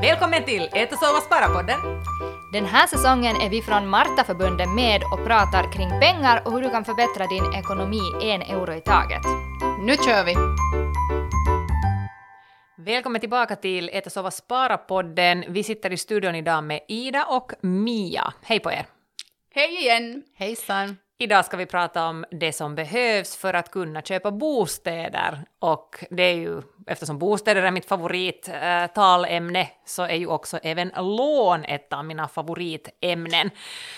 Välkommen till Ät och sova spara-podden! Den här säsongen är vi från Martaförbundet med och pratar kring pengar och hur du kan förbättra din ekonomi en euro i taget. Nu kör vi! Välkommen tillbaka till Ät och sova spara-podden. Vi sitter i studion idag med Ida och Mia. Hej på er! Hej igen! Hejsan! Idag ska vi prata om det som behövs för att kunna köpa bostäder. Och det är ju, eftersom bostäder är mitt favorittalämne, eh, så är ju också även lån ett av mina favoritämnen.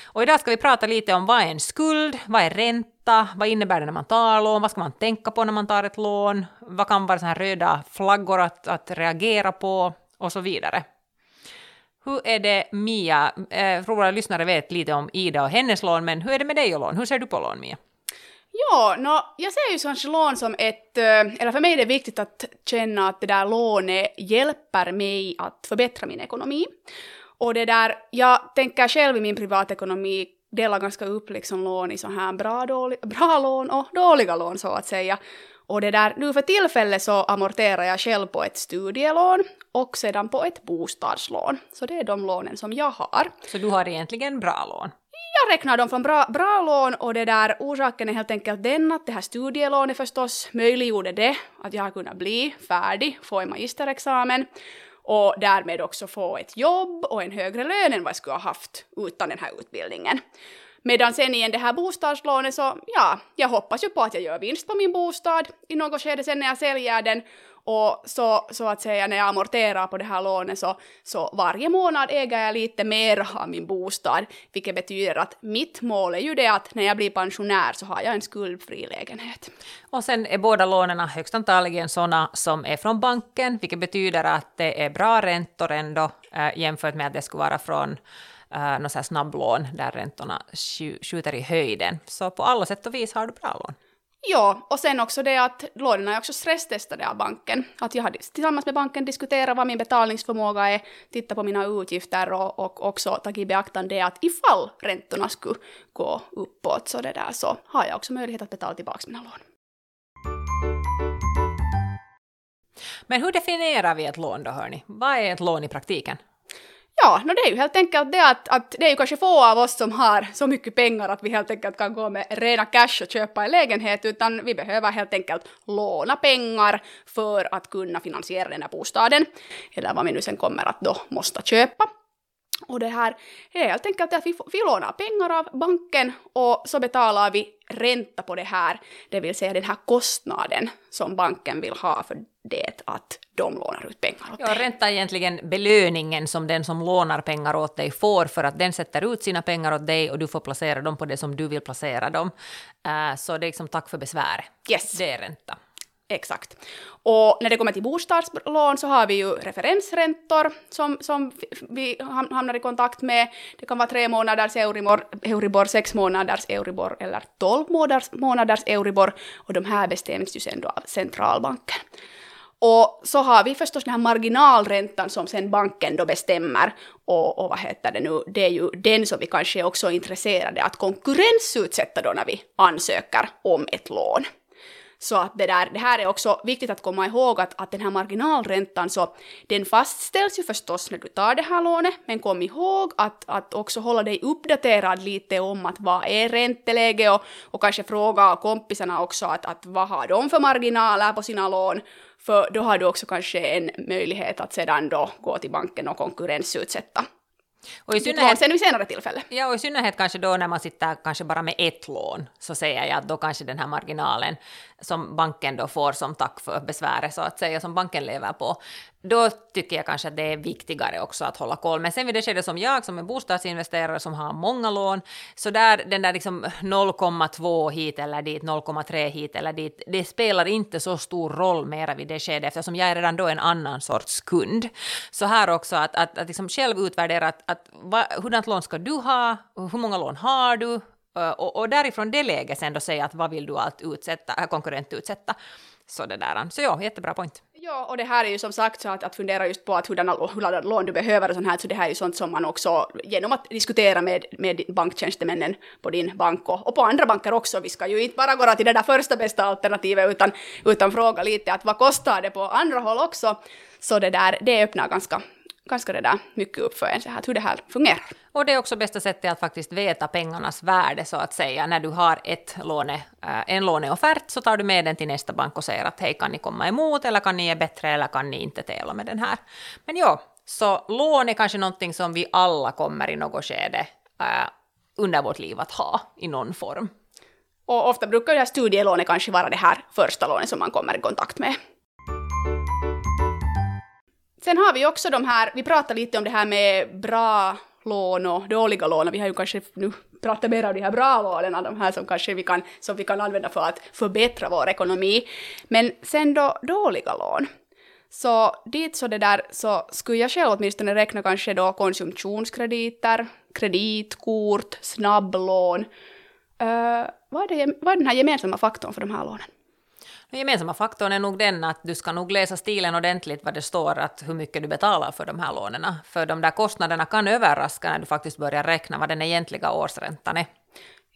Och idag ska vi prata lite om vad är en skuld, vad är ränta, vad innebär det när man tar lån, vad ska man tänka på när man tar ett lån, vad kan vara sådana här röda flaggor att, att reagera på och så vidare. Hur är det Mia, jag eh, våra lyssnare vet lite om Ida och hennes lån, men hur är det med dig och lån? Hur ser du på lån Mia? Ja, no, jag ser ju kanske lån som ett, eh, eller för mig är det viktigt att känna att det där lånet hjälper mig att förbättra min ekonomi. Och det där, jag tänker själv i min privatekonomi dela ganska upp liksom lån i så här bra, dålig, bra lån och dåliga lån så att säga. Och det där, nu för tillfället så amorterar jag själv på ett studielån och sedan på ett bostadslån. Så det är de lånen som jag har. Så du har egentligen bra lån? Jag räknar dem från bra, bra lån och det där orsaken är helt enkelt den att det här studielånet förstås möjliggjorde det att jag har kunnat bli färdig, få en magisterexamen och därmed också få ett jobb och en högre lön än vad jag skulle ha haft utan den här utbildningen. Medan sen igen det här bostadslånet så, ja, jag hoppas ju på att jag gör vinst på min bostad. I något skede sen när jag säljer den och så, så att säga när jag amorterar på det här lånet så, så varje månad äger jag lite mer av min bostad, vilket betyder att mitt mål är ju det att när jag blir pensionär så har jag en skuldfri lägenhet. Och sen är båda lånen högst antagligen sådana som är från banken, vilket betyder att det är bra räntor ändå äh, jämfört med att det skulle vara från äh, något snabblån där räntorna skjuter i höjden. Så på alla sätt och vis har du bra lån. Ja, och sen också det att lånen är också stresstestade av banken. Att jag har tillsammans med banken diskuterat vad min betalningsförmåga är, tittat på mina utgifter och, och också tagit i beaktande att ifall räntorna skulle gå uppåt så, det där, så har jag också möjlighet att betala tillbaka mina lån. Men hur definierar vi ett lån då, hörni? Vad är ett lån i praktiken? Ja, no det är ju helt enkelt det att, att det är ju kanske få av oss som har så mycket pengar att vi helt enkelt kan gå med rena cash och köpa en lägenhet, utan vi behöver helt enkelt låna pengar för att kunna finansiera den här bostaden, eller vad vi nu sen kommer att då måste köpa. Och det här är helt enkelt att vi, vi lånar pengar av banken och så betalar vi ränta på det här, det vill säga den här kostnaden som banken vill ha för det att de lånar ut pengar åt dig. Ja, ränta är egentligen belöningen som den som lånar pengar åt dig får för att den sätter ut sina pengar åt dig och du får placera dem på det som du vill placera dem. Uh, så det är liksom tack för besvär. Yes. Det är ränta. Exakt. Och när det kommer till bostadslån så har vi ju referensräntor som, som vi hamnar i kontakt med. Det kan vara tre månaders Euribor, Euribor sex månaders Euribor eller tolv månaders, månaders Euribor och de här bestäms ju sen då av centralbanken. Och så har vi förstås den här marginalräntan som sen banken då bestämmer. Och, och vad heter det nu, det är ju den som vi kanske också är intresserade att konkurrensutsätta då när vi ansöker om ett lån. Så att det, där, det här är också viktigt att komma ihåg att, att den här marginalräntan så den fastställs ju förstås när du tar det här lånet, men kom ihåg att, att också hålla dig uppdaterad lite om att vad är ränteläge och, och kanske fråga kompisarna också att, att vad har de för marginaler på sina lån, för då har du också kanske en möjlighet att sedan då gå till banken och konkurrensutsätta och i synnerhet, sen vid senare tillfälle. Ja, och i synnerhet kanske då när man sitter kanske bara med ett lån, så säger jag att då kanske den här marginalen som banken då får som tack för besväret, så att säga, som banken lever på, då tycker jag kanske att det är viktigare också att hålla koll. Men sen vid det skedet som jag, som är bostadsinvesterare som har många lån, så där den där liksom 0,2 hit eller dit, 0,3 hit eller dit, det spelar inte så stor roll mera vid det skedet eftersom jag är redan då en annan sorts kund. Så här också att, att, att liksom själv utvärdera att, att va, hurdant lån ska du ha, hur många lån har du, och, och därifrån det läget sen då säga att vad vill du allt utsätta, konkurrent utsätta. Så det där. Så ja, jättebra point. Ja, och det här är ju som sagt så att, att fundera just på att hurdana, hur lån du behöver och sånt här, så det här är ju sånt som man också genom att diskutera med, med banktjänstemännen på din bank och, och på andra banker också, vi ska ju inte bara gå till det där första bästa alternativet utan, utan fråga lite att vad kostar det på andra håll också, så det där, det öppnar ganska ganska det där mycket upp för en så här, hur det här fungerar. Och det är också bästa sättet att faktiskt veta pengarnas värde så att säga. När du har ett låne, äh, en låneoffert så tar du med den till nästa bank och säger att hej kan ni komma emot eller kan ni ge bättre eller kan ni inte tävla med den här. Men ja, så lån är kanske någonting som vi alla kommer i något skede äh, under vårt liv att ha i någon form. Och ofta brukar här studielånet kanske vara det här första lånet som man kommer i kontakt med. Sen har vi också de här, vi pratade lite om det här med bra lån och dåliga lån. Vi har ju kanske nu pratat mer om de här bra lånen, de här som kanske vi kan, som vi kan använda för att förbättra vår ekonomi. Men sen då dåliga lån. Så dit så det där så skulle jag själv åtminstone räkna kanske då konsumtionskrediter, kreditkort, snabblån. Uh, vad, är det, vad är den här gemensamma faktorn för de här lånen? Den gemensamma faktorn är nog den att du ska nog läsa stilen ordentligt vad det står att hur mycket du betalar för de här lånen. För de där kostnaderna kan överraska när du faktiskt börjar räkna vad den egentliga årsräntan är.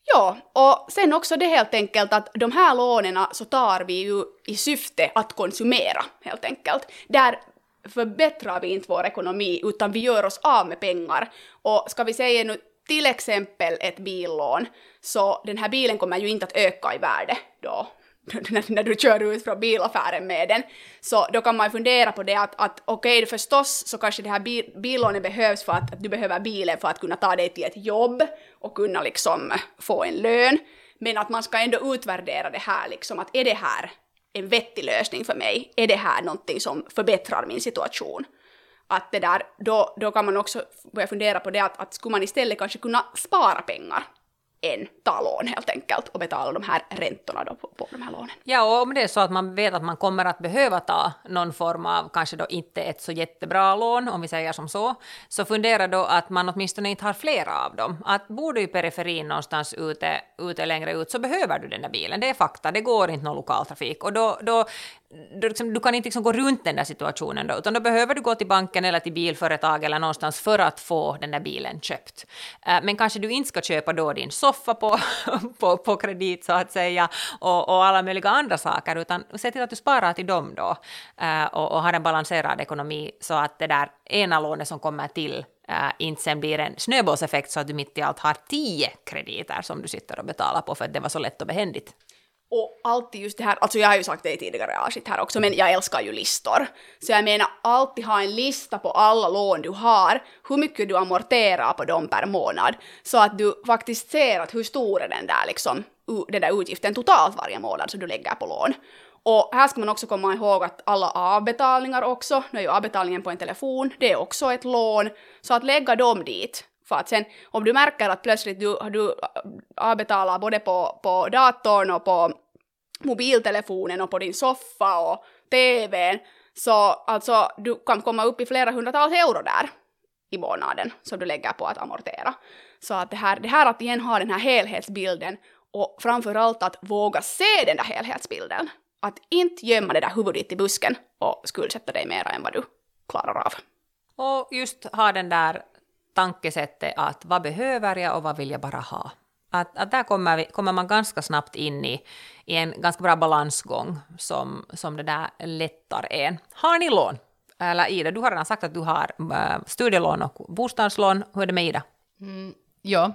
Ja, och sen också det helt enkelt att de här lånen så tar vi ju i syfte att konsumera helt enkelt. Där förbättrar vi inte vår ekonomi utan vi gör oss av med pengar. Och ska vi säga nu till exempel ett billån, så den här bilen kommer ju inte att öka i värde då när, du kör ut från bilaffären med den. Så då kan man fundera på det att, att okej, okay, förstås så kanske det här bil, billånet behövs för att, att, du behöver bilen för att kunna ta dig till ett jobb och kunna liksom få en lön. Men att man ska ändå utvärdera det här liksom, att är det här en vettig lösning för mig? Är det här någonting som förbättrar min situation? Att det där, då, då kan man också börja fundera på det att, att skulle man istället kanske kunna spara pengar än ta lån helt enkelt och betala de här räntorna då på, på de här lånen. Ja, och om det är så att man vet att man kommer att behöva ta någon form av, kanske då inte ett så jättebra lån, om vi säger som så, så fundera då att man åtminstone inte har flera av dem. Att bor du i periferin någonstans ute, ute längre ut så behöver du den där bilen. Det är fakta, det går inte någon lokaltrafik. Och då, då du, liksom, du kan inte liksom gå runt den där situationen då, utan då behöver du gå till banken eller till bilföretag eller någonstans för att få den där bilen köpt. Uh, men kanske du inte ska köpa då din soffa på, på, på kredit så att säga och, och alla möjliga andra saker, utan se till att du sparar till dem då uh, och, och har en balanserad ekonomi så att det där ena lånet som kommer till Uh, inte sen blir en snöbollseffekt så att du mitt i allt har tio krediter som du sitter och betalar på för att det var så lätt och behändigt. Och alltid just det här, alltså jag har ju sagt det i tidigare avsnitt här också, men jag älskar ju listor. Så jag menar alltid ha en lista på alla lån du har, hur mycket du amorterar på dem per månad, så att du faktiskt ser att hur stor är den där liksom, den där utgiften totalt varje månad som du lägger på lån. Och här ska man också komma ihåg att alla avbetalningar också, nu är ju avbetalningen på en telefon, det är också ett lån, så att lägga dem dit för att sen om du märker att plötsligt du, du äh, äh, avbetalar både på, på datorn och på mobiltelefonen och på din soffa och TVn, så alltså du kan komma upp i flera hundratals euro där i månaden som du lägger på att amortera. Så att det här, det här att igen ha den här helhetsbilden och framförallt att våga se den där helhetsbilden. Att inte gömma det där huvudet i busken och skuldsätta dig mer än vad du klarar av. Och just ha den där tankesättet att vad behöver jag och vad vill jag bara ha? Att, att där kommer, vi, kommer man ganska snabbt in i, i en ganska bra balansgång som, som det där lättar en. Har ni lån? Eller Ida, du har redan sagt att du har äh, studielån och bostadslån. Hur är det med Ida? Mm, ja.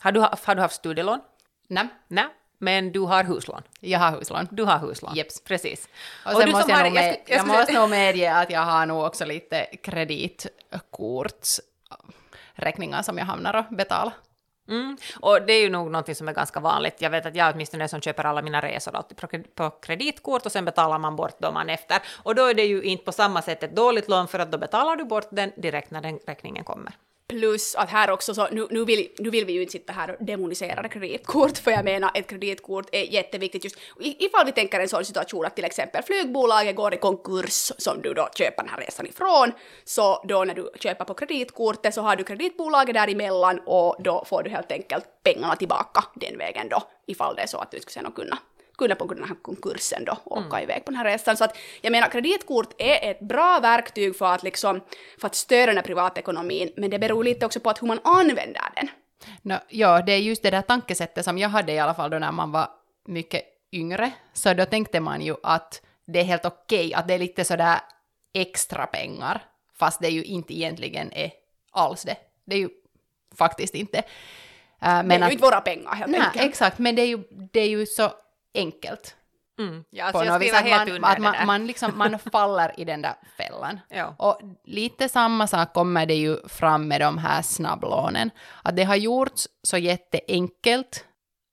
Har du, har du haft studielån? Nej. Nej. Men du har huslån? Jag har huslån. Du har huslån? Jeps. Precis. Och sen och måste jag, har, med, jag, skulle, jag, jag måste nog medge att jag har nog också lite räkningar som jag hamnar och betalar. Mm. Och det är ju nog något som är ganska vanligt. Jag vet att jag åtminstone som köper alla mina resor alltid på kreditkort och sen betalar man bort dem man efter. Och då är det ju inte på samma sätt ett dåligt lån för att då betalar du bort den direkt när den räkningen kommer. Plus att här också så, nu, nu, vill, nu vill vi ju inte sitta här och demonisera kreditkort, för jag menar ett kreditkort är jätteviktigt just ifall vi tänker en sån situation att till exempel flygbolaget går i konkurs som du då köper den här resan ifrån, så då när du köper på kreditkortet så har du kreditbolaget däremellan och då får du helt enkelt pengarna tillbaka den vägen då, ifall det är så att du skulle kunna kunna på grund av den här konkursen då åka mm. iväg på den här resan. Så att jag menar, kreditkort är ett bra verktyg för att liksom, för att stödja den här privatekonomin, men det beror lite också på att hur man använder den. No, ja, det är just det där tankesättet som jag hade i alla fall då när man var mycket yngre, så då tänkte man ju att det är helt okej, okay, att det är lite sådär extra pengar fast det ju inte egentligen är alls det. Det är ju faktiskt inte. Uh, men det är ju inte våra pengar helt nej, enkelt. Exakt, men det är ju, det är ju så enkelt. Mm. Ja, på alltså något jag vis, att man, att man, man, liksom, man faller i den där fällan. Ja. Och lite samma sak kommer det ju fram med de här snabblånen. Att det har gjorts så jätteenkelt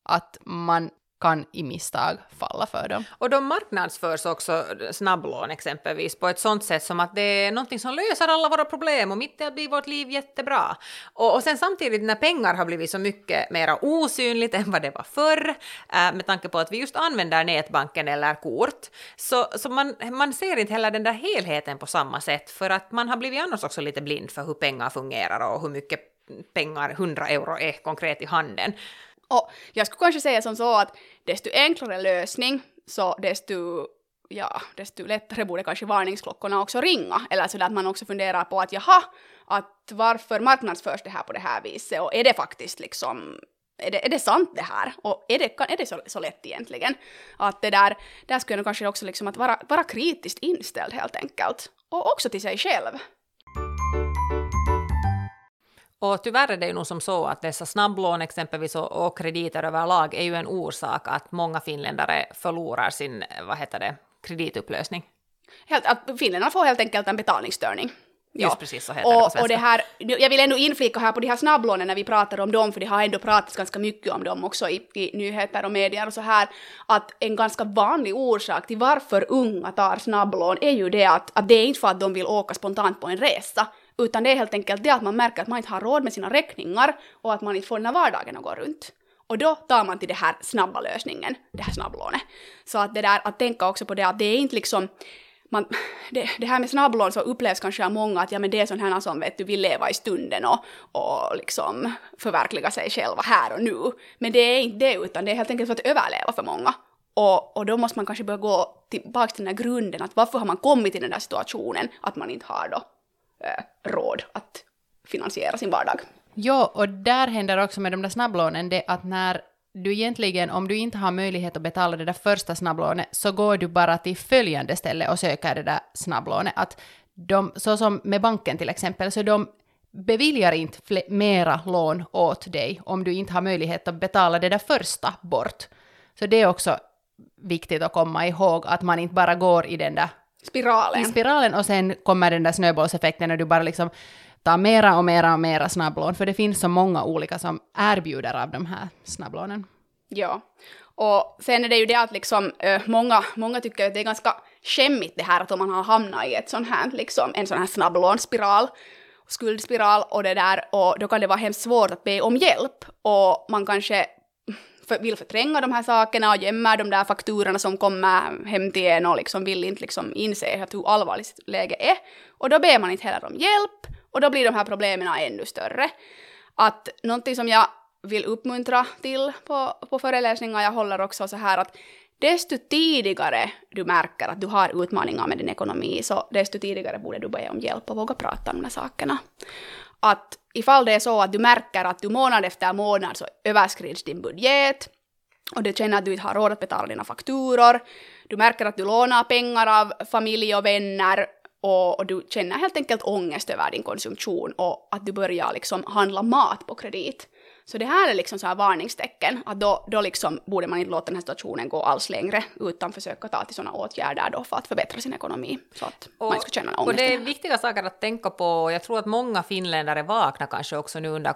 att man kan i misstag falla för dem. Och de marknadsförs också, snabblån exempelvis, på ett sånt sätt som att det är någonting som löser alla våra problem och mitt i att bli vårt liv jättebra. Och, och sen samtidigt när pengar har blivit så mycket mera osynligt än vad det var förr, äh, med tanke på att vi just använder nätbanken eller kort, så, så man, man ser inte heller den där helheten på samma sätt, för att man har blivit annars också lite blind för hur pengar fungerar och hur mycket pengar 100 euro är konkret i handen. Och jag skulle kanske säga som så att desto enklare lösning, så desto, ja, desto lättare borde kanske varningsklockorna också ringa. Eller så att man också funderar på att jaha, att varför marknadsförs det här på det här viset och är det faktiskt liksom är det, är det sant det här? Och är det, kan, är det så, så lätt egentligen? Att det där, där skulle jag nog kanske också liksom att vara, vara kritiskt inställd helt enkelt. Och också till sig själv. Och tyvärr är det ju nog som så att dessa snabblån exempelvis och, och krediter överlag är ju en orsak att många finländare förlorar sin, vad heter det, kreditupplösning. Helt, att finländarna får helt enkelt en betalningsstörning. Just precis så heter det på och, svenska. och det här, jag vill ändå inflika här på de här snabblånen när vi pratar om dem, för det har ändå pratats ganska mycket om dem också i, i nyheter och medier och så här, att en ganska vanlig orsak till varför unga tar snabblån är ju det att, att det är inte för att de vill åka spontant på en resa, utan det är helt enkelt det att man märker att man inte har råd med sina räkningar och att man inte får den här vardagen att gå runt. Och då tar man till den här snabba lösningen, det här snabblånet. Så att det där att tänka också på det att det är inte liksom man, det, det här med snabblån så upplevs kanske av många att ja, men det är sån här som vet du vill leva i stunden och, och liksom förverkliga sig själva här och nu. Men det är inte det utan det är helt enkelt för att överleva för många. Och, och då måste man kanske börja gå tillbaka till den här grunden att varför har man kommit till den där situationen att man inte har då eh, finansiera sin vardag. Ja, och där händer också med de där snabblånen det att när du egentligen, om du inte har möjlighet att betala det där första snabblånet, så går du bara till följande ställe och söker det där snabblånet. Att de, så som med banken till exempel, så de beviljar inte mera lån åt dig om du inte har möjlighet att betala det där första bort. Så det är också viktigt att komma ihåg att man inte bara går i den där Spiralen. i spiralen och sen kommer den där snöbollseffekten när du bara liksom tar mera och mera och mera snabblån, för det finns så många olika som erbjuder av de här snabblånen. Ja. Och sen är det ju det att liksom, äh, många, många tycker att det är ganska skämmigt det här att om man har hamnat i ett sån här, liksom, en sån här snabblånsspiral, skuldspiral och det där, och då kan det vara hemskt svårt att be om hjälp. Och man kanske för, vill förtränga de här sakerna och gömmer de där fakturorna som kommer hem till en och liksom vill inte liksom inse hur allvarligt läget är. Och då ber man inte heller om hjälp och då blir de här problemen ännu större. Att någonting som jag vill uppmuntra till på, på föreläsningar jag håller också så här att desto tidigare du märker att du har utmaningar med din ekonomi så desto tidigare borde du be om hjälp och våga prata om de här sakerna. Att ifall det är så att du märker att du månad efter månad så överskrids din budget och du känner att du inte har råd att betala dina fakturor, du märker att du lånar pengar av familj och vänner och, och, du känner helt enkelt ångest över din konsumtion och att du börjar liksom handla mat på kredit. Så det här är liksom så här varningstecken, att då, då liksom borde man inte låta den här situationen gå alls längre, utan försöka ta till sådana åtgärder då för att förbättra sin ekonomi, så att man inte ska känna och ångest. det är viktiga saker att tänka på. Jag tror att många finländare vaknar kanske också nu under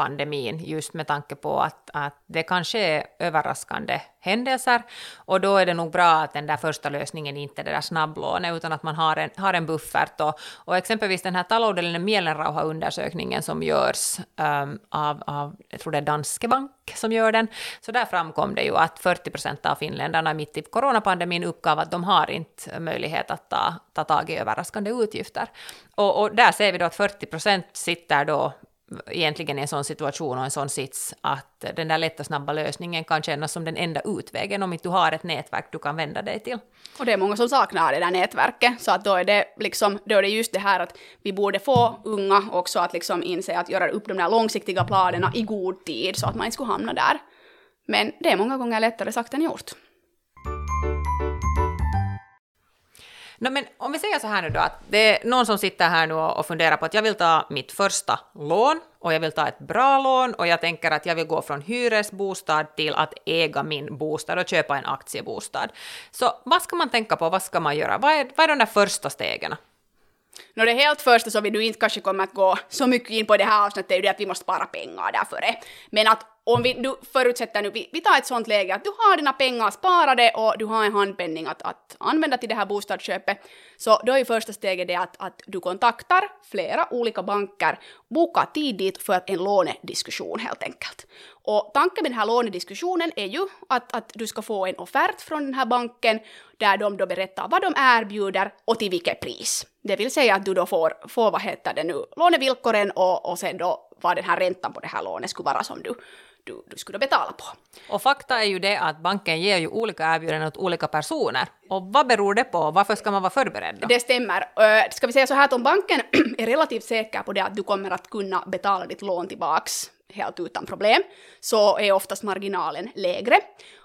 pandemin, just med tanke på att, att det kanske är överraskande händelser, och då är det nog bra att den där första lösningen inte är det där snabblånet, utan att man har en, har en buffert. Och, och exempelvis den här taloudellinen mielenrauha-undersökningen som görs um, av, av, jag tror det är Danske Bank som gör den, så där framkom det ju att 40 procent av finländarna mitt i coronapandemin uppgav att de har inte möjlighet att ta, ta tag i överraskande utgifter. Och, och där ser vi då att 40 procent sitter då egentligen i en sån situation och en sån sits att den där lätta snabba lösningen kan kännas som den enda utvägen om inte du har ett nätverk du kan vända dig till. Och det är många som saknar det där nätverket, så att då är det liksom, då är det just det här att vi borde få unga också att liksom inse att göra upp de där långsiktiga planerna i god tid så att man inte skulle hamna där. Men det är många gånger lättare sagt än gjort. No, men om vi säger så här nu då, att det är någon som sitter här nu och funderar på att jag vill ta mitt första lån och jag vill ta ett bra lån och jag tänker att jag vill gå från hyresbostad till att äga min bostad och köpa en aktiebostad. Så vad ska man tänka på, vad ska man göra? Vad är, vad är de där första stegen? Nå det helt första som vi nu inte kanske kommer att gå så mycket in på det här avsnittet är ju det att vi måste spara pengar därför. Men att om vi du förutsätter nu, vi, vi tar ett sånt läge att du har dina pengar sparade och du har en handpenning att, att använda till det här bostadsköpet, så då är första steget det att, att du kontaktar flera olika banker, boka tid dit för en lånediskussion helt enkelt. Och tanken med den här lånediskussionen är ju att, att du ska få en offert från den här banken där de då berättar vad de erbjuder och till vilket pris. Det vill säga att du då får, får vad heter det nu, lånevillkoren och, och sen då vad den här räntan på det här lånet skulle vara som du, du, du skulle betala på. Och fakta är ju det att banken ger ju olika erbjudanden åt olika personer. Och vad beror det på? Varför ska man vara förberedd då? Det stämmer. Uh, ska vi säga så här att om banken är relativt säker på det att du kommer att kunna betala ditt lån tillbaks helt utan problem, så är oftast marginalen lägre.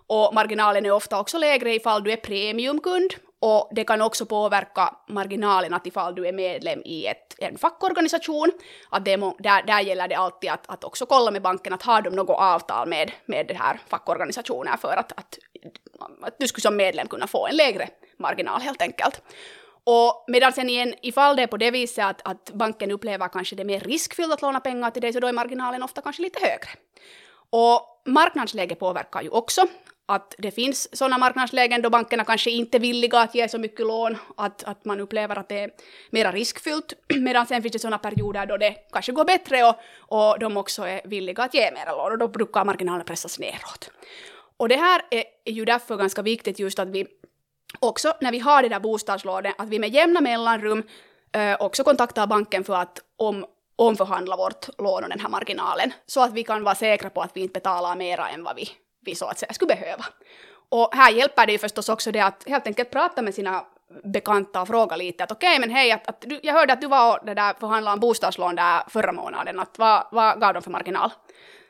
Och marginalen är ofta också lägre ifall du är premiumkund och det kan också påverka marginalen att ifall du är medlem i ett, en fackorganisation, att det må, där, där gäller det alltid att, att också kolla med banken att har de något avtal med, med det här fackorganisationen för att, att, att du skulle som medlem kunna få en lägre marginal helt enkelt. Och medan sen igen, ifall det är på det viset att, att banken upplever kanske det mer riskfyllt att låna pengar till dig, så då är marginalen ofta kanske lite högre. Och marknadsläge påverkar ju också att det finns sådana marknadslägen då bankerna kanske inte är villiga att ge så mycket lån, att, att man upplever att det är mera riskfyllt, medan sen finns det sådana perioder då det kanske går bättre och, och de också är villiga att ge mera lån och då brukar marginalerna pressas neråt. Och det här är, är ju därför ganska viktigt just att vi också när vi har det där bostadslånet, att vi med jämna mellanrum eh, också kontaktar banken för att om, omförhandla vårt lån och den här marginalen, så att vi kan vara säkra på att vi inte betalar mera än vad vi vi så att säga skulle behöva. Och här hjälper det ju förstås också det att helt enkelt prata med sina bekanta och fråga lite att okej okay, men hej, att, att du, jag hörde att du var och det där förhandlade om bostadslån där förra månaden, att vad, vad gav de för marginal?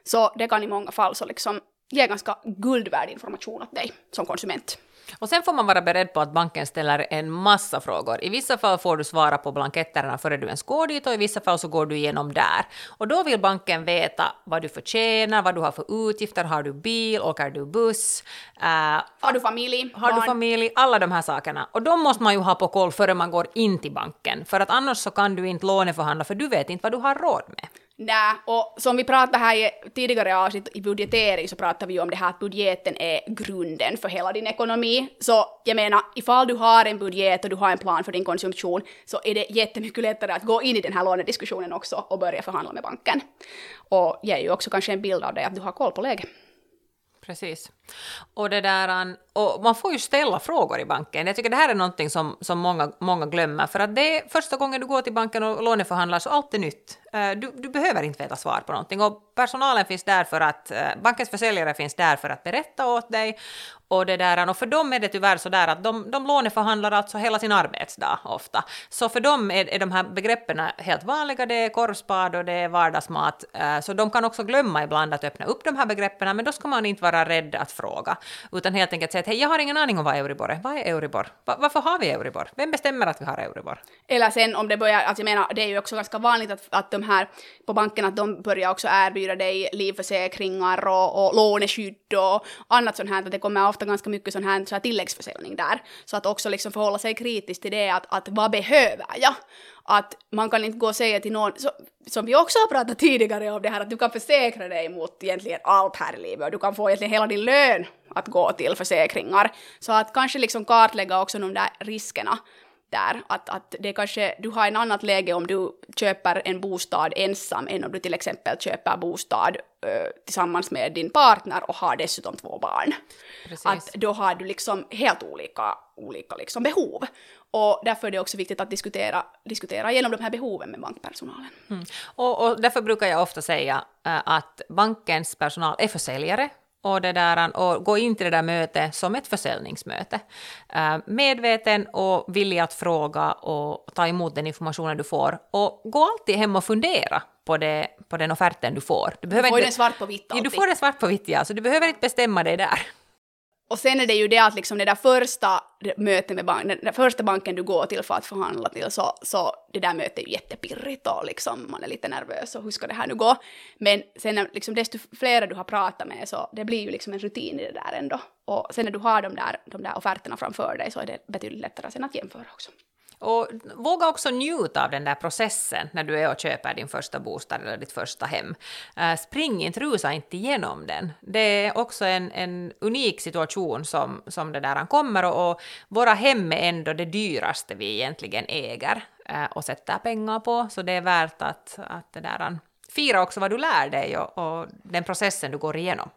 Så det kan i många fall så liksom ge ganska guldvärdig information åt dig som konsument. Och sen får man vara beredd på att banken ställer en massa frågor. I vissa fall får du svara på blanketterna före du ens går dit och i vissa fall så går du igenom där. Och då vill banken veta vad du förtjänar, vad du har för utgifter, har du bil, åker du buss? Uh, har du familj? Har barn? du familj? Alla de här sakerna. Och de måste man ju ha på koll före man går in till banken. För att annars så kan du inte låneförhandla för du vet inte vad du har råd med. Nej, och som vi pratade här i tidigare avsnitt i budgetering så pratade vi ju om det här att budgeten är grunden för hela din ekonomi. Så jag menar, ifall du har en budget och du har en plan för din konsumtion så är det jättemycket lättare att gå in i den här lånediskussionen också och börja förhandla med banken. Och ger ju också kanske en bild av det att du har koll på läget. Precis. Och, det där, ähm, och man får ju ställa frågor i banken. Jag tycker det här är någonting som, som många, många glömmer. För att det är första gången du går till banken och låneförhandlar så allt är nytt. Äh, du, du behöver inte veta svar på någonting. Och personalen finns där för att, äh, bankens försäljare finns där för att berätta åt dig. Och, det där, äh, och för dem är det tyvärr så där att de, de låneförhandlar alltså hela sin arbetsdag ofta. Så för dem är, är de här begreppen helt vanliga, det är korvspad och det är vardagsmat. Så de kan också glömma ibland att öppna upp de här begreppen, men då ska man inte vara rädd att fråga, utan helt enkelt säga att hej, jag har ingen aning om vad Euribor är. Vad är Euribor? Va, varför har vi Euribor? Vem bestämmer att vi har Euribor? Eller sen om det börjar, alltså jag menar, det är ju också ganska vanligt att, att de här på banken att de börjar också erbjuda dig livförsäkringar och, och låneskydd och annat sånt här, att det kommer ofta ganska mycket sån här, så här tilläggsförsäljning där. Så att också liksom förhålla sig kritiskt till det, att, att vad behöver jag? Att man kan inte gå och säga till någon, så, som vi också har pratat tidigare om det här, att du kan försäkra dig mot egentligen allt här i livet och du kan få egentligen hela din lön att gå till försäkringar. Så att kanske liksom kartlägga också de där riskerna där, att, att det kanske, du har en annat läge om du köper en bostad ensam än om du till exempel köper bostad ö, tillsammans med din partner och har dessutom två barn. Precis. Att då har du liksom helt olika, olika liksom behov. Och därför är det också viktigt att diskutera, diskutera genom de här behoven med bankpersonalen. Mm. Och, och därför brukar jag ofta säga äh, att bankens personal är försäljare och, det där, och gå in till det där mötet som ett försäljningsmöte. Äh, medveten och villig att fråga och ta emot den informationen du får. Och gå alltid hem och fundera på, det, på den offerten du får. Du, behöver du får inte, den svart på vitt alltid. Du får den svart på vitt, ja, så du behöver inte bestämma dig där och sen är det ju det att liksom det där första mötet med banken, den första banken du går till för att förhandla till, så, så det där mötet är ju jättepirrigt och liksom man är lite nervös och hur ska det här nu gå? Men sen liksom desto fler du har pratat med så det blir ju liksom en rutin i det där ändå. Och sen när du har de där, de där offerterna framför dig så är det betydligt lättare sen att jämföra också. Och våga också njuta av den där processen när du är och köper din första bostad eller ditt första hem. Uh, spring inte, rusa inte igenom den. Det är också en, en unik situation som, som det där kommer och, och våra hem är ändå det dyraste vi egentligen äger uh, och sätter pengar på, så det är värt att, att det där, fira också vad du lär dig och, och den processen du går igenom.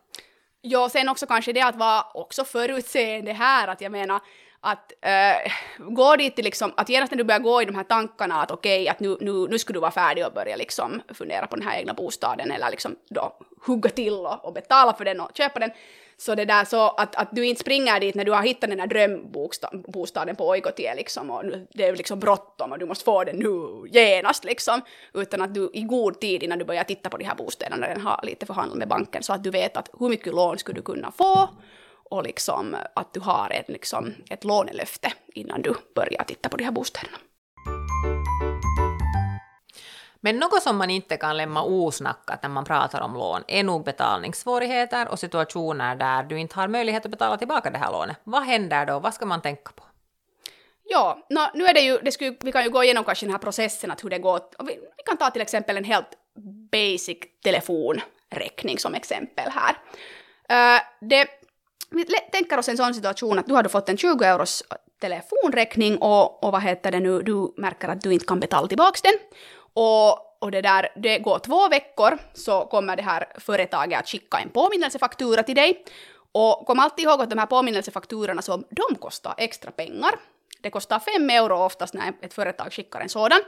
Ja, sen också kanske det att vara också förutseende här, att jag menar att eh, äh, gå dit till liksom, att genast när du börjar gå i de här tankarna att okej, okay, att nu, nu, nu skulle du vara färdig och börja liksom fundera på den här egna bostaden eller liksom då hugga till och, och betala för den och köpa den, så det där så att, att du inte springer dit när du har hittat den här drömbostaden på Oikotie liksom och det är liksom bråttom och du måste få den nu genast liksom, utan att du i god tid innan du börjar titta på de här bostäderna den har lite förhandlat med banken så att du vet att hur mycket lån skulle du kunna få och liksom att du har ett, liksom, ett lånelöfte innan du börjar titta på de här bostäderna. Men något som man inte kan lämna osnackat när man pratar om lån är nog betalningssvårigheter och situationer där du inte har möjlighet att betala tillbaka det här lånet. Vad händer då? Vad ska man tänka på? Ja, no, nu är det ju, det skulle, vi kan ju gå igenom kanske den här processen, att hur det går. Vi, vi, kan ta till exempel en helt basic telefonräkning som exempel här. Uh, det tänker oss en sån situation att du har fått en 20 euros telefonräkning och, och vad heter det nu, du märker att du inte kan betala tillbaka den. Och, och det där, det går två veckor så kommer det här företaget att skicka en påminnelsefaktura till dig. Och kom alltid ihåg att de här påminnelsefakturorna så de kostar extra pengar. Det kostar 5 euro oftast när ett företag skickar en sådan.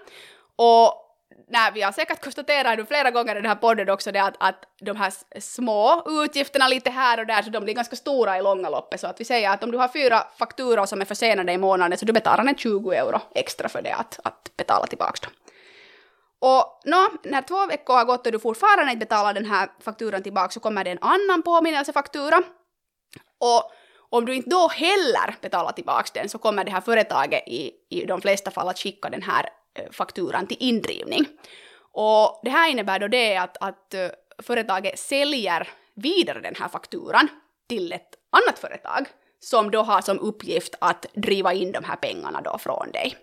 Och nej, vi har säkert konstaterat nu flera gånger i den här podden också det att, att de här små utgifterna lite här och där, så de blir ganska stora i långa loppet. Så att vi säger att om du har fyra fakturor som är försenade i månaden så du betalar en 20 euro extra för det att, att betala tillbaka dem. Och nå, när två veckor har gått och du fortfarande inte betalar den här fakturan tillbaka så kommer det en annan påminnelsefaktura. Och om du inte då heller betalar tillbaka den så kommer det här företaget i, i de flesta fall att skicka den här fakturan till indrivning. Och det här innebär då det att, att eh, företaget säljer vidare den här fakturan till ett annat företag som då har som uppgift att driva in de här pengarna då från dig.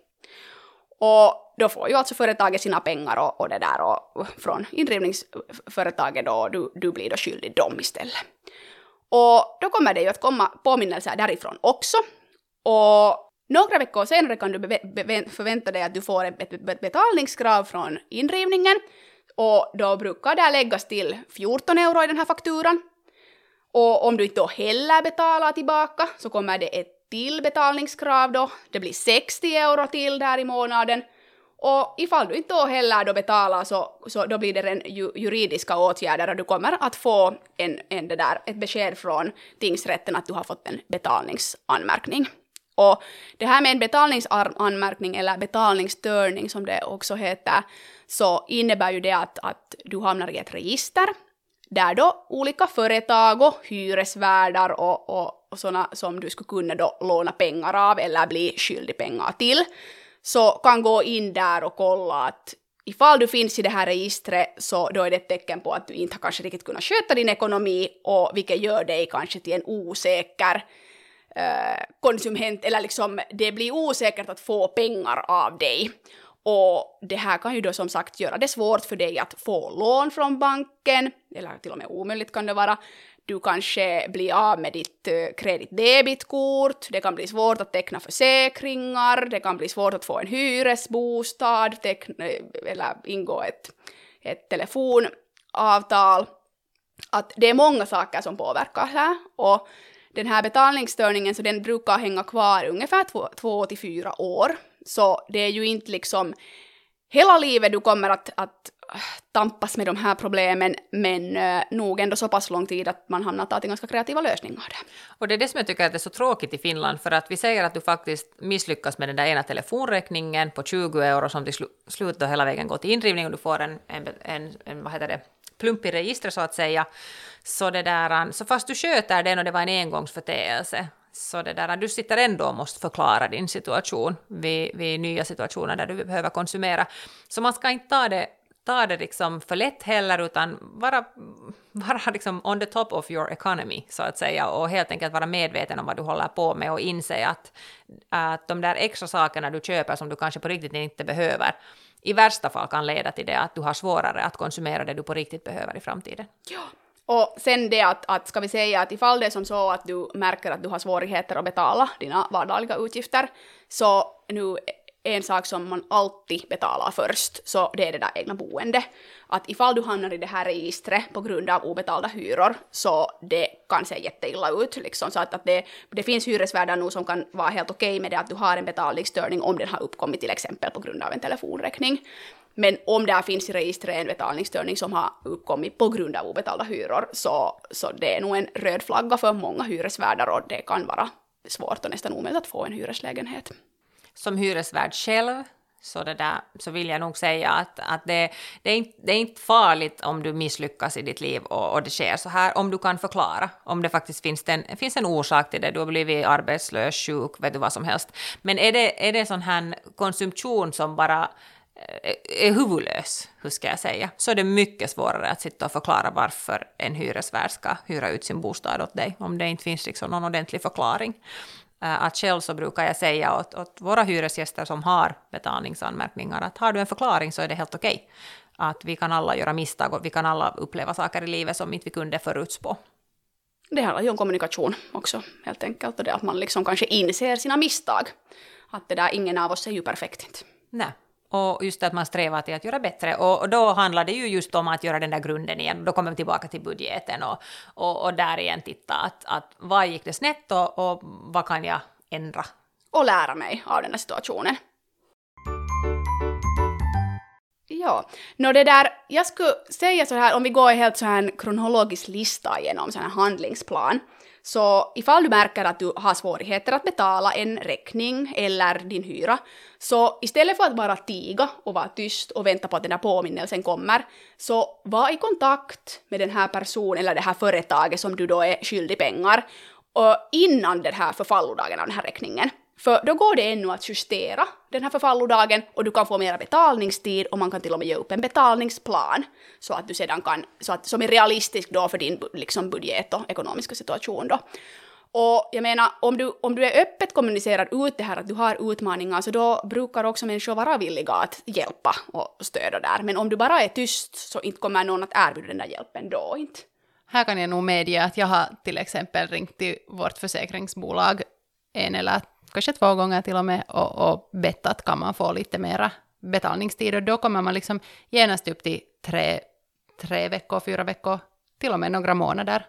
Och då får ju alltså företaget sina pengar och, och det där och från indrivningsföretaget då, du, du blir då skyldig dem istället. Och då kommer det ju att komma påminnelser därifrån också. Och några veckor senare kan du förvänta dig att du får ett betalningskrav från indrivningen och då brukar det läggas till 14 euro i den här fakturan. Och om du inte då heller betalar tillbaka så kommer det ett till betalningskrav då. Det blir 60 euro till där i månaden. Och ifall du inte då heller då betalar så, så då blir det en ju, juridiska åtgärder och du kommer att få en, en det där, ett besked från tingsrätten att du har fått en betalningsanmärkning. Och det här med en betalningsanmärkning eller betalningsstörning som det också heter, så innebär ju det att, att du hamnar i ett register där då olika företag och hyresvärdar och, och, och sådana som du skulle kunna då låna pengar av eller bli skyldig pengar till, så kan gå in där och kolla att ifall du finns i det här registret så då är det ett tecken på att du inte har kanske riktigt kunnat sköta din ekonomi och vilket gör dig kanske till en osäker Eh, konsument, eller liksom det blir osäkert att få pengar av dig. Och det här kan ju då som sagt göra det svårt för dig att få lån från banken, eller till och med omöjligt kan det vara. Du kanske blir av med ditt eh, kreditdebitkort, det kan bli svårt att teckna försäkringar, det kan bli svårt att få en hyresbostad, teckna, eh, eller ingå ett, ett telefonavtal. Att det är många saker som påverkar här och den här betalningsstörningen så den brukar hänga kvar ungefär två, två till fyra år. Så det är ju inte liksom hela livet du kommer att, att äh, tampas med de här problemen, men äh, nog ändå så pass lång tid att man hamnar att till ganska kreativa lösningar. Och det är det som jag tycker att det är så tråkigt i Finland, för att vi säger att du faktiskt misslyckas med den där ena telefonräkningen på 20 euro som till sl slut då hela vägen går till indrivning och du får en, en, en, en vad heter det, plump i registret så att säga, så, det där, äh, så fast du sköter den och det var en engångsförteelse, så det där, äh, du sitter ändå och måste förklara din situation vid, vid nya situationer där du behöver konsumera. Så man ska inte ta det ta det liksom för lätt heller, utan vara, vara liksom on the top of your economy, så att säga, och helt enkelt vara medveten om vad du håller på med och inse att, att de där extra sakerna du köper som du kanske på riktigt inte behöver, i värsta fall kan leda till det att du har svårare att konsumera det du på riktigt behöver i framtiden. Ja. Och sen det att, att, ska vi säga att ifall det är som så att du märker att du har svårigheter att betala dina vardagliga utgifter, så nu en sak som man alltid betalar först, så det är det där egna boende. Att ifall du hamnar i det här registret på grund av obetalda hyror, så det kan se jätteilla ut. Liksom. Så att, att det, det finns hyresvärdar nu som kan vara helt okej okay med det att du har en betalningsstörning om den har uppkommit till exempel på grund av en telefonräkning. Men om det finns i registret en betalningsstörning som har uppkommit på grund av obetalda hyror, så, så det är nog en röd flagga för många hyresvärdar och det kan vara svårt och nästan omöjligt att få en hyreslägenhet som hyresvärd själv så, det där, så vill jag nog säga att, att det, det, är inte, det är inte farligt om du misslyckas i ditt liv och, och det sker så här, om du kan förklara, om det faktiskt finns en, finns en orsak till det, du har blivit arbetslös, sjuk, vet du vad som helst. Men är det, är det sån här konsumtion som bara eh, är huvudlös, hur ska jag säga, så är det mycket svårare att sitta och förklara varför en hyresvärd ska hyra ut sin bostad åt dig, om det inte finns liksom någon ordentlig förklaring. Eh, att själv så brukar jag säga åt, åt våra hyresgäster som har betalningsanmärkningar att har du en förklaring så är det helt okej. Okay. Att vi kan alla göra misstag och vi kan alla uppleva saker i livet som inte vi kunde förutspå. Det handlar ju om kommunikation också helt enkelt och det att man liksom kanske inser sina misstag. Att det där, ingen av oss är ju perfekt inte. Nej. Och just att man strävar till att göra bättre. Och, då handlar det ju just om att göra den där grunden igen. Då kommer vi tillbaka till budgeten och, och, och där igen titta att, att vad gick det snett och, och vad kan jag ändra? Och lära mig av den här situationen. Ja, no, det där, jag skulle säga så här, om vi går helt så här en kronologisk lista genom så här handlingsplan, så ifall du märker att du har svårigheter att betala en räkning eller din hyra, så istället för att bara tiga och vara tyst och vänta på att den där påminnelsen kommer, så var i kontakt med den här personen eller det här företaget som du då är skyldig pengar och innan den här förfallodagen av den här räkningen. För då går det ännu att justera den här förfallodagen och du kan få mera betalningstid och man kan till och med ge upp en betalningsplan så att du sedan kan, så att, som är realistisk då för din liksom, budget och ekonomiska situation då. Och jag menar, om du, om du är öppet kommunicerar ut det här att du har utmaningar så då brukar också människor vara villiga att hjälpa och stödja där. Men om du bara är tyst så inte kommer någon att erbjuda den där hjälpen då inte. Här kan jag nog medge att jag har till exempel ringt till vårt försäkringsbolag en eller kanske två gånger till och med, och, och bett att kan man få lite mera betalningstid, och då kommer man liksom genast upp till tre, tre veckor, fyra veckor, till och med några månader.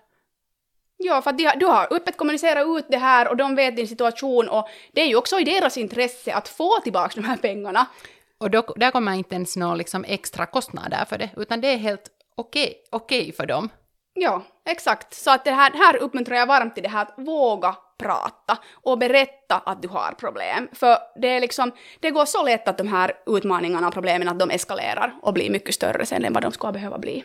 Ja, för de, du har öppet kommunicerat ut det här och de vet din situation och det är ju också i deras intresse att få tillbaka de här pengarna. Och då, där kommer inte ens några liksom extra kostnader för det, utan det är helt okej okay, okay för dem. Ja, exakt. Så att det här, här uppmuntrar jag varmt till det här att våga prata och berätta att du har problem. För det är liksom, det går så lätt att de här utmaningarna och problemen att de eskalerar och blir mycket större sen än vad de ska behöva bli.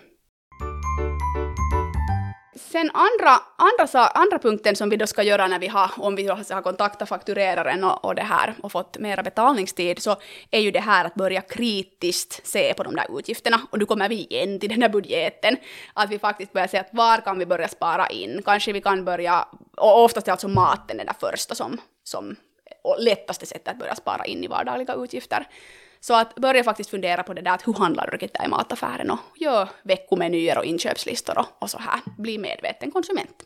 Sen andra, andra, andra punkten som vi då ska göra när vi har, om vi har kontaktat faktureraren och, och det här och fått mera betalningstid, så är ju det här att börja kritiskt se på de där utgifterna. Och då kommer vi igen till den där budgeten, att vi faktiskt börjar se att var kan vi börja spara in? Kanske vi kan börja, och oftast är alltså maten det där första som, som och lättaste sättet att börja spara in i vardagliga utgifter. Så att börja faktiskt fundera på det där att hur handlar du riktigt i mataffären och gör veckomenyer och inköpslistor och, och så här. Bli medveten konsument.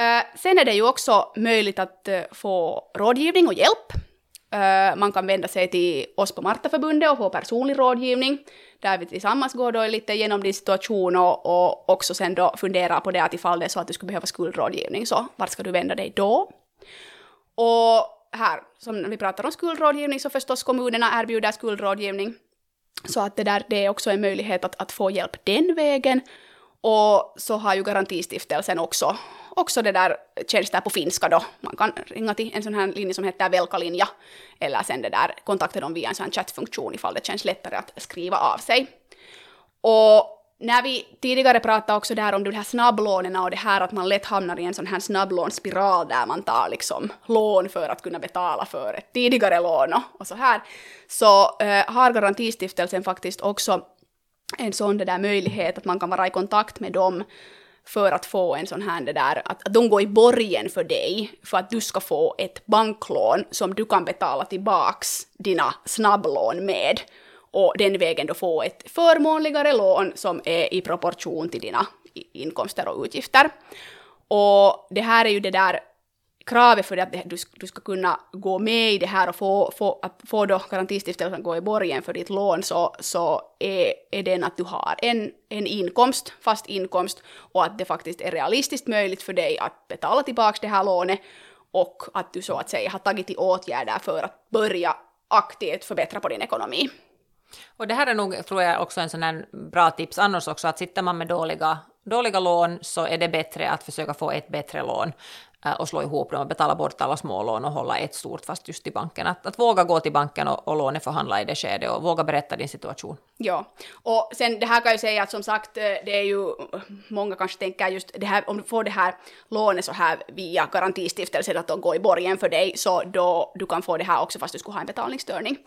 Uh, sen är det ju också möjligt att uh, få rådgivning och hjälp. Eh, man kan vända sig till oss på Martaförbundet och få personlig rådgivning, där vi tillsammans går då lite genom din situation och, och också sen då funderar på det att ifall det är så att du skulle behöva skuldrådgivning, så vart ska du vända dig då? Och här, som vi pratar om skuldrådgivning, så förstås kommunerna erbjuder skuldrådgivning. Så att det där, det är också en möjlighet att, att få hjälp den vägen. Och så har ju Garantistiftelsen också, också det där tjänster på finska då. Man kan ringa till en sån här linje som heter Velkalinja, eller sen det där kontakta dem via en sån här chattfunktion ifall det känns lättare att skriva av sig. Och när vi tidigare pratade också där om de här snabblånen och det här att man lätt hamnar i en sån här snabblånsspiral där man tar liksom lån för att kunna betala för ett tidigare lån och, så här, så eh, har Garantistiftelsen faktiskt också en sån där möjlighet att man kan vara i kontakt med dem för att få en sån här det där, att, att de går i borgen för dig för att du ska få ett banklån som du kan betala tillbaks dina snabblån med och den vägen då få ett förmånligare lån som är i proportion till dina inkomster och utgifter. Och det här är ju det där kravet för att du, du ska kunna gå med i det här och få, få, att få då garantistiftelsen gå i borgen för ditt lån så, så är, är den att du har en, en inkomst, fast inkomst och att det faktiskt är realistiskt möjligt för dig att betala tillbaka det här lånet och att du så att säga har tagit till åtgärder för att börja aktivt förbättra på din ekonomi. Och det här är nog, tror jag, också en sån här bra tips annars också, att sitter man med dåliga, dåliga lån så är det bättre att försöka få ett bättre lån och slå ihop dem och betala bort alla smålån och hålla ett stort fast just i banken. Att, att våga gå till banken och, och låneförhandla i det skedet och våga berätta din situation. Ja, och sen det här kan jag säga att som sagt, eh, det är ju, eh, många kanske tänker just det här, om du får det här lånet så här via garantistiftelsen att de går i borgen för dig, så då du kan få det här också fast du skulle ha en betalningsstörning.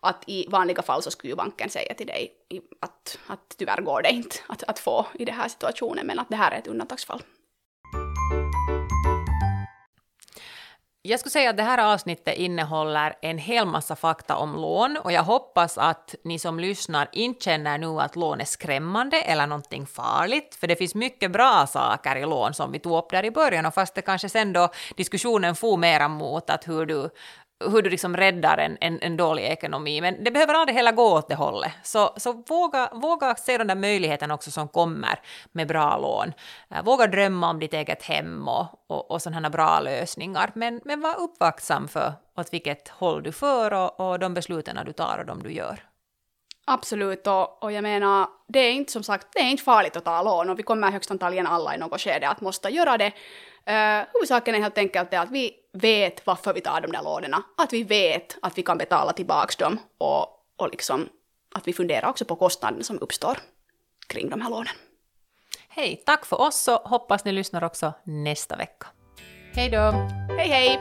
Att i vanliga fall så skulle ju banken säga till dig att, att tyvärr går det inte att, att få i den här situationen, men att det här är ett undantagsfall. Jag skulle säga att det här avsnittet innehåller en hel massa fakta om lån och jag hoppas att ni som lyssnar inte känner nu att lån är skrämmande eller någonting farligt, för det finns mycket bra saker i lån som vi tog upp där i början och fast det kanske sen då diskussionen får mera mot att hur du hur du liksom räddar en, en, en, dålig ekonomi. Men det behöver aldrig heller gå åt det hållet. Så, så våga, våga se den där möjligheten också som kommer med bra lån. Äh, våga drömma om ditt eget hem och, och, och sådana bra lösningar. Men, men var uppvaktsam för åt vilket håll du för och, och de besluten du tar och de du gör. Absolut, och, och jag menar, det är inte som sagt, det är inte farligt att ta lån och vi kommer högst antagligen alla i något skede att måste göra det. Uh, huvudsaken är helt enkelt det att vi vet varför vi tar de där lånen, att vi vet att vi kan betala tillbaka dem och, och liksom att vi funderar också på kostnaden som uppstår kring de här lånen. Hej, tack för oss och hoppas ni lyssnar också nästa vecka. Hej då! Hej hej!